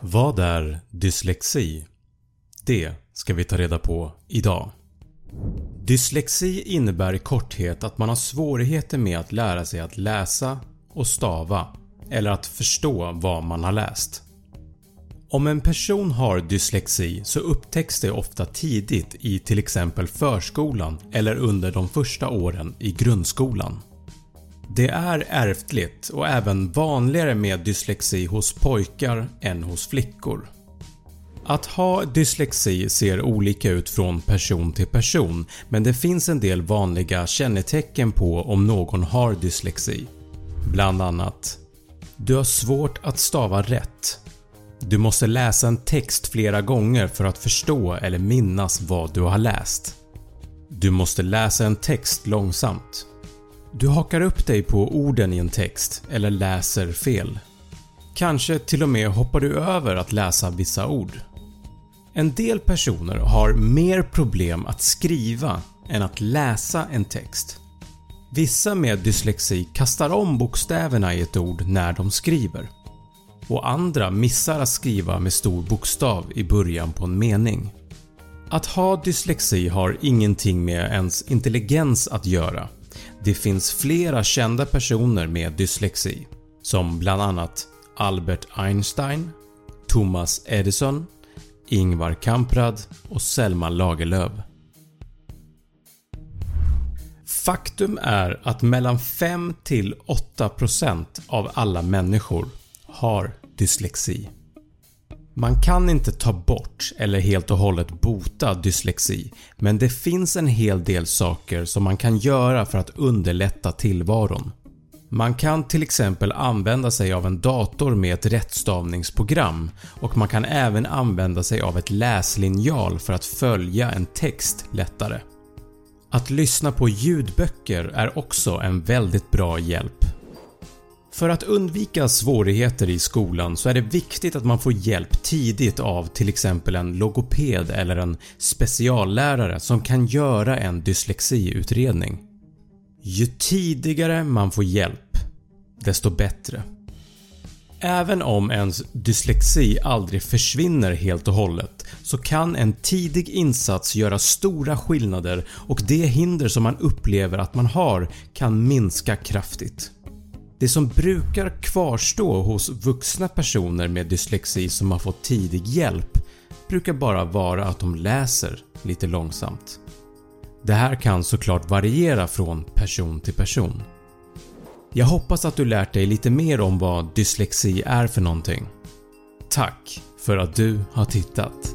Vad är dyslexi? Det ska vi ta reda på idag. Dyslexi innebär i korthet att man har svårigheter med att lära sig att läsa och stava eller att förstå vad man har läst. Om en person har dyslexi så upptäcks det ofta tidigt i till exempel förskolan eller under de första åren i grundskolan. Det är ärftligt och även vanligare med dyslexi hos pojkar än hos flickor. Att ha dyslexi ser olika ut från person till person men det finns en del vanliga kännetecken på om någon har dyslexi. Bland annat Du har svårt att stava rätt. Du måste läsa en text flera gånger för att förstå eller minnas vad du har läst. Du måste läsa en text långsamt. Du hakar upp dig på orden i en text eller läser fel. Kanske till och med hoppar du över att läsa vissa ord. En del personer har mer problem att skriva än att läsa en text. Vissa med dyslexi kastar om bokstäverna i ett ord när de skriver och andra missar att skriva med stor bokstav i början på en mening. Att ha dyslexi har ingenting med ens intelligens att göra. Det finns flera kända personer med dyslexi som bland annat Albert Einstein, Thomas Edison, Ingvar Kamprad och Selma Lagerlöf. Faktum är att mellan 5 till 8% av alla människor har dyslexi. Man kan inte ta bort eller helt och hållet bota dyslexi men det finns en hel del saker som man kan göra för att underlätta tillvaron. Man kan till exempel använda sig av en dator med ett rättstavningsprogram och man kan även använda sig av ett läslinjal för att följa en text lättare. Att lyssna på ljudböcker är också en väldigt bra hjälp. För att undvika svårigheter i skolan så är det viktigt att man får hjälp tidigt av till exempel en logoped eller en speciallärare som kan göra en dyslexiutredning. Ju tidigare man får hjälp, desto bättre. Även om ens dyslexi aldrig försvinner helt och hållet så kan en tidig insats göra stora skillnader och det hinder som man upplever att man har kan minska kraftigt. Det som brukar kvarstå hos vuxna personer med dyslexi som har fått tidig hjälp brukar bara vara att de läser lite långsamt. Det här kan såklart variera från person till person. Jag hoppas att du lärt dig lite mer om vad dyslexi är för någonting. Tack för att du har tittat.